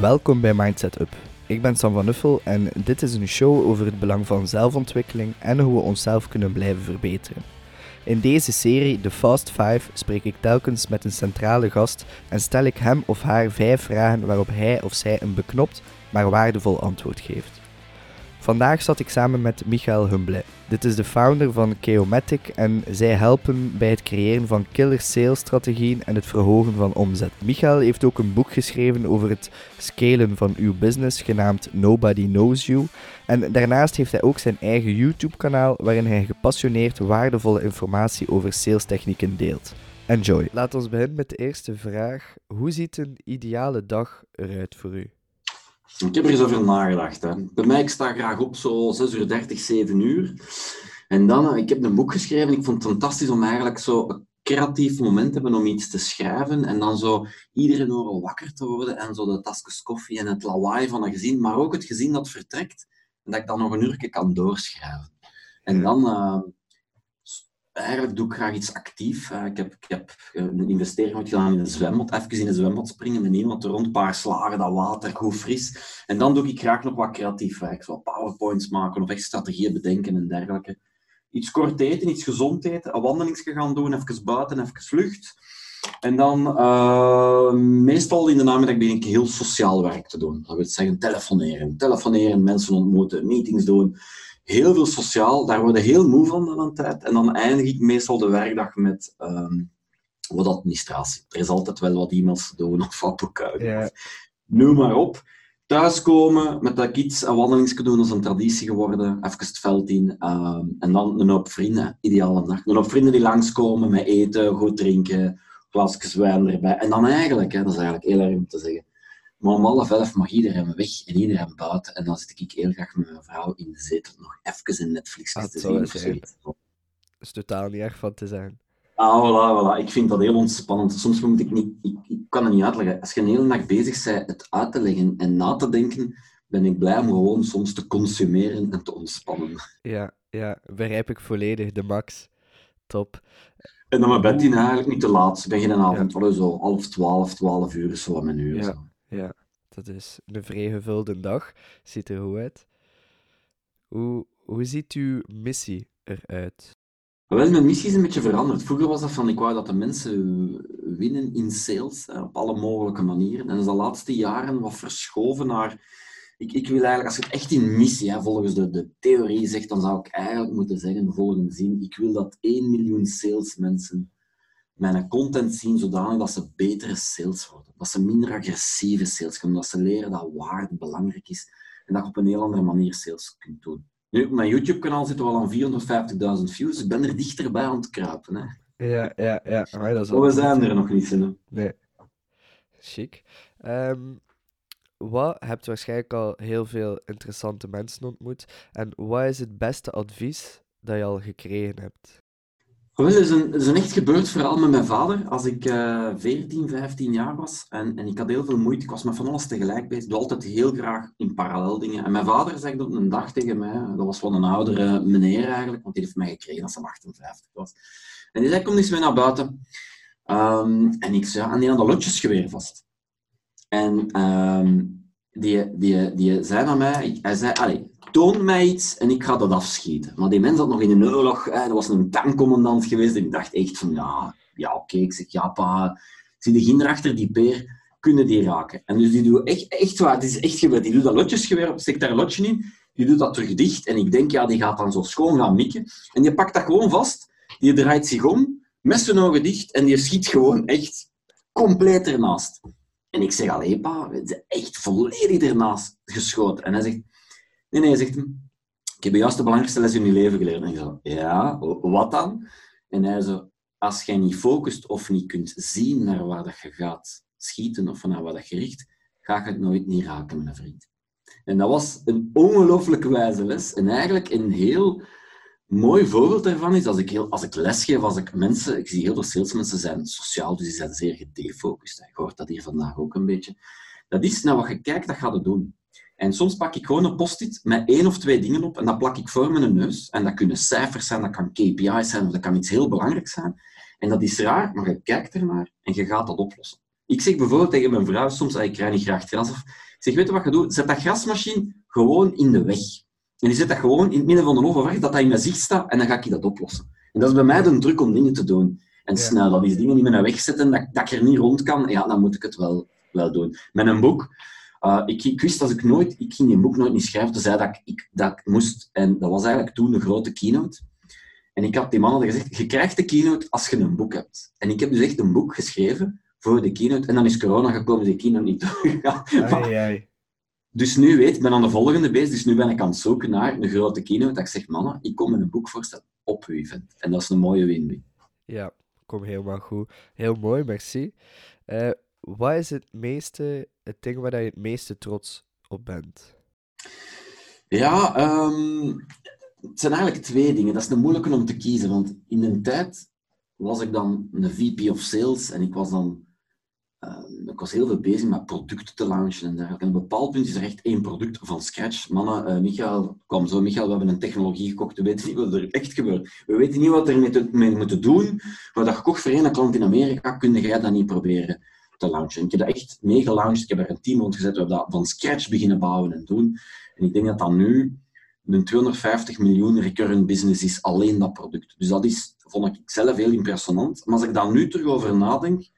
Welkom bij Mindset Up. Ik ben Sam van Nuffel en dit is een show over het belang van zelfontwikkeling en hoe we onszelf kunnen blijven verbeteren. In deze serie, The Fast 5, spreek ik telkens met een centrale gast en stel ik hem of haar vijf vragen waarop hij of zij een beknopt, maar waardevol antwoord geeft. Vandaag zat ik samen met Michael Humble. Dit is de founder van Keomatic en zij helpen bij het creëren van killer sales strategieën en het verhogen van omzet. Michael heeft ook een boek geschreven over het scalen van uw business, genaamd Nobody Knows You. En daarnaast heeft hij ook zijn eigen YouTube-kanaal waarin hij gepassioneerd waardevolle informatie over salestechnieken deelt. Enjoy. Laten we beginnen met de eerste vraag. Hoe ziet een ideale dag eruit voor u? Ik heb er eens over nagedacht. Hè. Bij mij, ik sta graag op zo 6 uur 30, 7 uur. En dan, ik heb een boek geschreven. Ik vond het fantastisch om eigenlijk zo een creatief moment te hebben om iets te schrijven. En dan zo iedere uur wakker te worden. En zo de tasjes koffie en het lawaai van een gezin. Maar ook het gezin dat vertrekt. En dat ik dan nog een uur kan doorschrijven. En dan... Uh, eigenlijk doe ik graag iets actief. ik heb, ik heb een investering gedaan in een zwembad. Even in een zwembad springen met iemand rond, een paar slagen, dat water, goed fris. En dan doe ik graag nog wat creatief werk. Zo powerpoints maken of echt strategieën bedenken en dergelijke. Iets kort eten, iets gezond eten, een wandelingsje gaan doen, even buiten, even vlucht. En dan, uh, meestal in de namiddag ben ik heel sociaal werk te doen. Dat wil zeggen telefoneren. Telefoneren, mensen ontmoeten, meetings doen heel veel sociaal. Daar word je heel moe van dan een tijd. En dan eindig ik meestal de werkdag met um, wat administratie. Er is altijd wel wat e-mails te doen of wat boekhouden. Ja. Noem maar op. Thuiskomen, met dat iets een wandelingsje doen, als een traditie geworden. Even het veld in. Um, en dan een hoop vrienden, ideale nacht. Een hoop vrienden die langskomen met eten, goed drinken, glasjes wijn erbij. En dan eigenlijk, hè, dat is eigenlijk heel erg om te zeggen, maar om half elf mag iedereen weg en iedereen buiten. En dan zit ik heel graag met mijn vrouw in de zetel nog even in Netflix ah, te zien. Dat is totaal niet erg van te zijn. Ah, voilà, voilà. Ik vind dat heel ontspannend. Soms moet ik niet... Ik, ik kan het niet uitleggen. Als je een hele nacht bezig bent het uit te leggen en na te denken, ben ik blij om gewoon soms te consumeren en te ontspannen. Ja, ja. Begrijp ik volledig. De max. Top. En dan mijn bed in eigenlijk niet te laat. Ik begin een avond ja. zo half twaalf, twaalf uur, zo mijn uur. Ja. Ja, dat is een vrij gevulde dag. Ziet er goed uit. Hoe, hoe ziet uw missie eruit? Wel, mijn missie is een beetje veranderd. Vroeger was dat van, ik wou dat de mensen winnen in sales, op alle mogelijke manieren. En dat is de laatste jaren wat verschoven naar... Ik, ik wil eigenlijk, als het echt in missie, hè, volgens de, de theorie zegt, dan zou ik eigenlijk moeten zeggen, de volgende zin, ik wil dat 1 miljoen salesmensen mijn content zien zodanig dat ze betere sales worden. Dat ze minder agressieve sales kunnen. Dat ze leren dat waarde belangrijk is. En dat je op een heel andere manier sales kunt doen. Nu, op mijn YouTube-kanaal zitten we al aan 450.000 views. Ik ben er dichterbij aan het kruipen. Hè. Ja, ja, ja. Maar dat is we zijn er nog niet in. Nee. Chic. Um, wat hebt waarschijnlijk al heel veel interessante mensen ontmoet. En wat is het beste advies dat je al gekregen hebt? Wel, het is, een, is echt gebeurd verhaal met mijn vader. Als ik uh, 14, 15 jaar was en, en ik had heel veel moeite, ik was met van alles tegelijk bezig. Ik doe altijd heel graag in parallel dingen. En mijn vader zei op een dag tegen mij, dat was van een oudere meneer eigenlijk, want die heeft mij gekregen als hij 58 was. En die zei, kom eens mee naar buiten. Um, en ik zei, en die had de lotjesgeweer vast. En um, die, die, die zei naar mij, hij zei, allee, toon mij iets en ik ga dat afschieten. Maar die mens had nog in een oorlog, hè, dat was een tankcommandant geweest, en ik dacht echt van, ja, ja oké, ik zeg, ja pa, zie de ginder achter die peer, kunnen die raken. En dus die doet echt, echt waar, het is echt gebeurd, die doet dat lotjesgeweer steekt daar een lotje in, die doet dat terug dicht, en ik denk, ja, die gaat dan zo schoon gaan mikken, en die pakt dat gewoon vast, die draait zich om, met zijn ogen dicht, en die schiet gewoon echt compleet ernaast. En ik zeg, allee pa, echt volledig ernaast geschoten. En hij zegt, Nee, nee, hij zegt ik heb juist de belangrijkste les in je leven geleerd. En ik zo, ja, wat dan? En hij zo, als jij niet focust of niet kunt zien naar waar dat je gaat schieten of naar waar dat je richt, ga je het nooit niet raken, mijn vriend. En dat was een ongelooflijk wijze les. En eigenlijk een heel mooi voorbeeld daarvan is, als ik, heel, als ik lesgeef, als ik mensen... Ik zie heel veel salesmensen zijn sociaal, dus die zijn zeer gedefocust. Je hoort dat hier vandaag ook een beetje. Dat is, naar wat je kijkt, dat gaat het doen. En soms pak ik gewoon een post-it met één of twee dingen op en dat plak ik voor mijn neus. En dat kunnen cijfers zijn, dat kan KPI's zijn of dat kan iets heel belangrijks zijn. En dat is raar, maar je kijkt ernaar en je gaat dat oplossen. Ik zeg bijvoorbeeld tegen mijn vrouw soms, ik rij niet graag gras af, Ik zeg, weet je wat je doet? Zet dat grasmachine gewoon in de weg. En die zet dat gewoon in het midden van de oven weg, dat dat in mijn zicht staat, en dan ga ik dat oplossen. En dat is bij mij de druk om dingen te doen. En snel, dat is dingen in mijn weg zetten, dat, dat ik er niet rond kan, ja, dan moet ik het wel, wel doen. Met een boek, eh, ik, ik wist als ik nooit, ik ging een boek nooit niet schrijven, toen zei dat ik, ik, dat ik moest, en dat was eigenlijk toen een grote keynote. En ik had die man hadden gezegd, je krijgt de keynote als je een boek hebt. En ik heb dus echt een boek geschreven voor de keynote, en dan is corona gekomen, die keynote niet doorgegaan. Dus nu weet ik, ben aan de volgende bezig, dus nu ben ik aan het zoeken naar een grote keynote. Dat ik zeg, mannen, ik kom met een boek voorstellen op uw event. En dat is een mooie win-win. Ja, kom helemaal goed. Heel mooi, merci. Eh, wat is het meeste, het ding waar je het meeste trots op bent? Ja, ehm, het zijn eigenlijk twee dingen. Dat is een moeilijke om te kiezen, want in een tijd was ik dan een VP of Sales en ik was dan eh, ik was heel veel bezig met producten te launchen en dergelijke. Op een bepaald punt is er echt één product van scratch. Mannen, eh Michael, kwam zo. Michael, we hebben een technologie gekocht. We weten niet wat er echt gebeurt. We weten niet wat we ermee te- mee moeten doen. Maar dat gekocht voor één klant in Amerika, kun jij dat niet proberen te launchen? En ik heb dat echt mee gelaunched. Ik heb er een team rond gezet. We hebben dat van scratch beginnen bouwen en doen. En ik denk dat dat nu een 250 miljoen recurrent business is, alleen dat product. Dus dat is, vond ik zelf heel impressionant. Maar als ik daar nu terug over nadenk,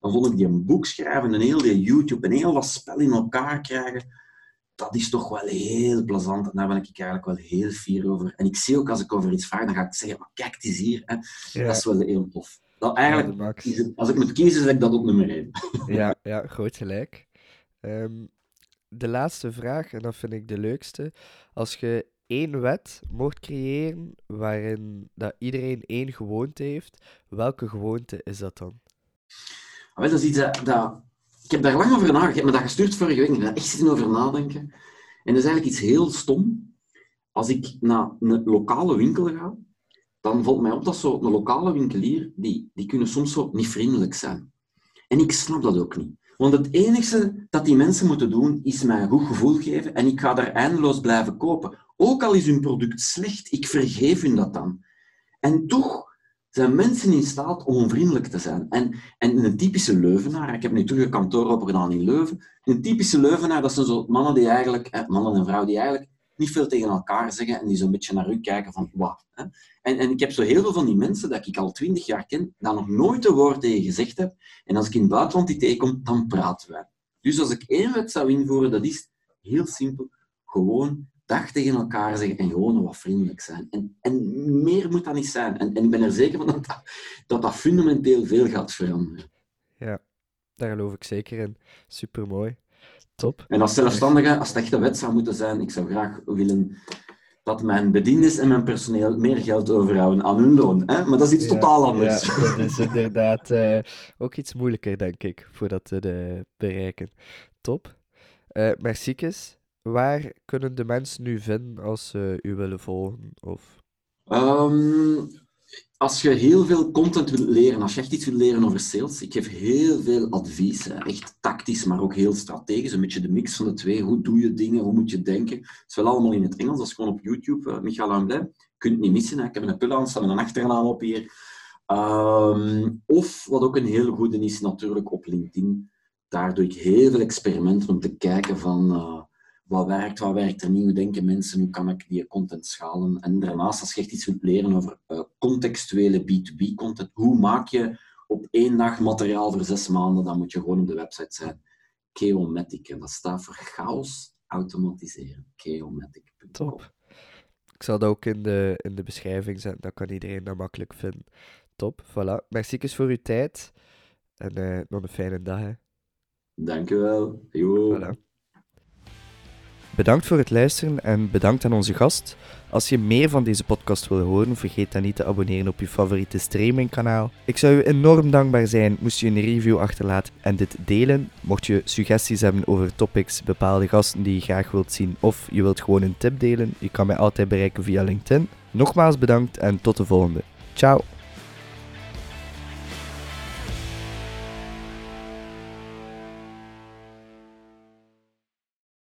dan vond ik die een boek schrijven en heel die YouTube en heel dat spel in elkaar krijgen, dat is toch wel heel plezant. En daar ben ik eigenlijk wel heel fier over. En ik zie ook als ik over iets vraag, dan ga ik zeggen, maar kijk, het is hier. Hè. Ja, Dat is wel heel tof. Dat eigenlijk, als ik moet kiezen, zet ik dat op nummer 1. Ja, ja, groot gelijk. Ehm, de laatste vraag, en dat vind ik de leukste. Als je één wet mocht creëren waarin dat iedereen één gewoonte heeft, welke gewoonte is dat dan? Wel, dat is iets dat, dat- Ik heb daar lang over nagedacht. Ik heb me dat gestuurd vorige week. Ik heb daar echt zitten over nadenken. En dat is eigenlijk iets heel stom. Als ik naar een lokale winkel ga, dan valt mij op dat zo een lokale winkelier, die, die kunnen soms zo niet vriendelijk zijn. En ik snap dat ook niet. Want het enige dat die mensen moeten doen, is mij een goed gevoel geven en ik ga daar eindeloos blijven kopen. Ook al is hun product slecht, ik vergeef hun dat dan. En toch zijn mensen in staat om onvriendelijk te zijn. En, en een typische Leuvenaar, ik heb nu terug een kantoor opgedaan in Leuven, een typische Leuvenaar, dat zijn zo mannen die eigenlijk, eh, mannen en vrouwen die eigenlijk niet veel tegen elkaar zeggen en die zo'n beetje naar u kijken van, wat. En, en ik heb zo heel veel van die mensen dat ik al twintig jaar ken, daar nog nooit een woord tegen gezegd heb. En als ik in het buitenland die tegenkom, dan praten wij. Dus als ik één wet zou invoeren, dat is heel simpel. Gewoon dag tegen elkaar zeggen en gewoon wat vriendelijk zijn. En, en meer moet dat niet zijn. En, en ik ben er zeker van dat dat, dat dat fundamenteel veel gaat veranderen. Ja, daar geloof ik zeker in. Supermooi. Top. En als zelfstandige, als het echt een wet zou moeten zijn, ik zou graag willen dat mijn bediendes en mijn personeel meer geld overhouden aan hun loon. Hè? Maar dat is iets Ja, totaal anders. Ja, dat is inderdaad eh, ook iets moeilijker, denk ik, voor dat te bereiken. Top. Eh Merciekes, waar kunnen de mensen nu vinden als ze u willen volgen? Of... Ehm, als je heel veel content wilt leren, als je echt iets wilt leren over sales, ik geef heel veel advies, hè. echt tactisch, maar ook heel strategisch, een beetje de mix van de twee. Hoe doe je dingen, hoe moet je denken? Het is wel allemaal in het Engels, dat is gewoon op YouTube, uh, Michael. Je kunt het niet missen, ik heb een pul aan staan met een achternaam op hier. Ehm, of, wat ook een heel goede is, natuurlijk op LinkedIn. Daar doe ik heel veel experimenten om te kijken van... uh, wat werkt, wat werkt er niet, hoe denken mensen, hoe kan ik die content schalen. En daarnaast, als je echt iets wilt leren over uh, contextuele B2B content, hoe maak je op één dag materiaal voor zes maanden, dan moet je gewoon op de website zijn. Keomatic, en dat staat voor chaos automatiseren. Keomatic.com. Top. Ik zal dat ook in de, in de beschrijving zetten, dan kan iedereen dat makkelijk vinden. Top, voilà. Merci voor uw tijd en uh, nog een fijne dag. Hè. Dankjewel. Jo. Voilà. Bedankt voor het luisteren en bedankt aan onze gast. Als je meer van deze podcast wil horen, vergeet dan niet te abonneren op je favoriete streamingkanaal. Ik zou u enorm dankbaar zijn moest je een review achterlaten en dit delen. Mocht je suggesties hebben over topics, bepaalde gasten die je graag wilt zien of je wilt gewoon een tip delen, je kan mij altijd bereiken via LinkedIn. Nogmaals bedankt en tot de volgende. Ciao!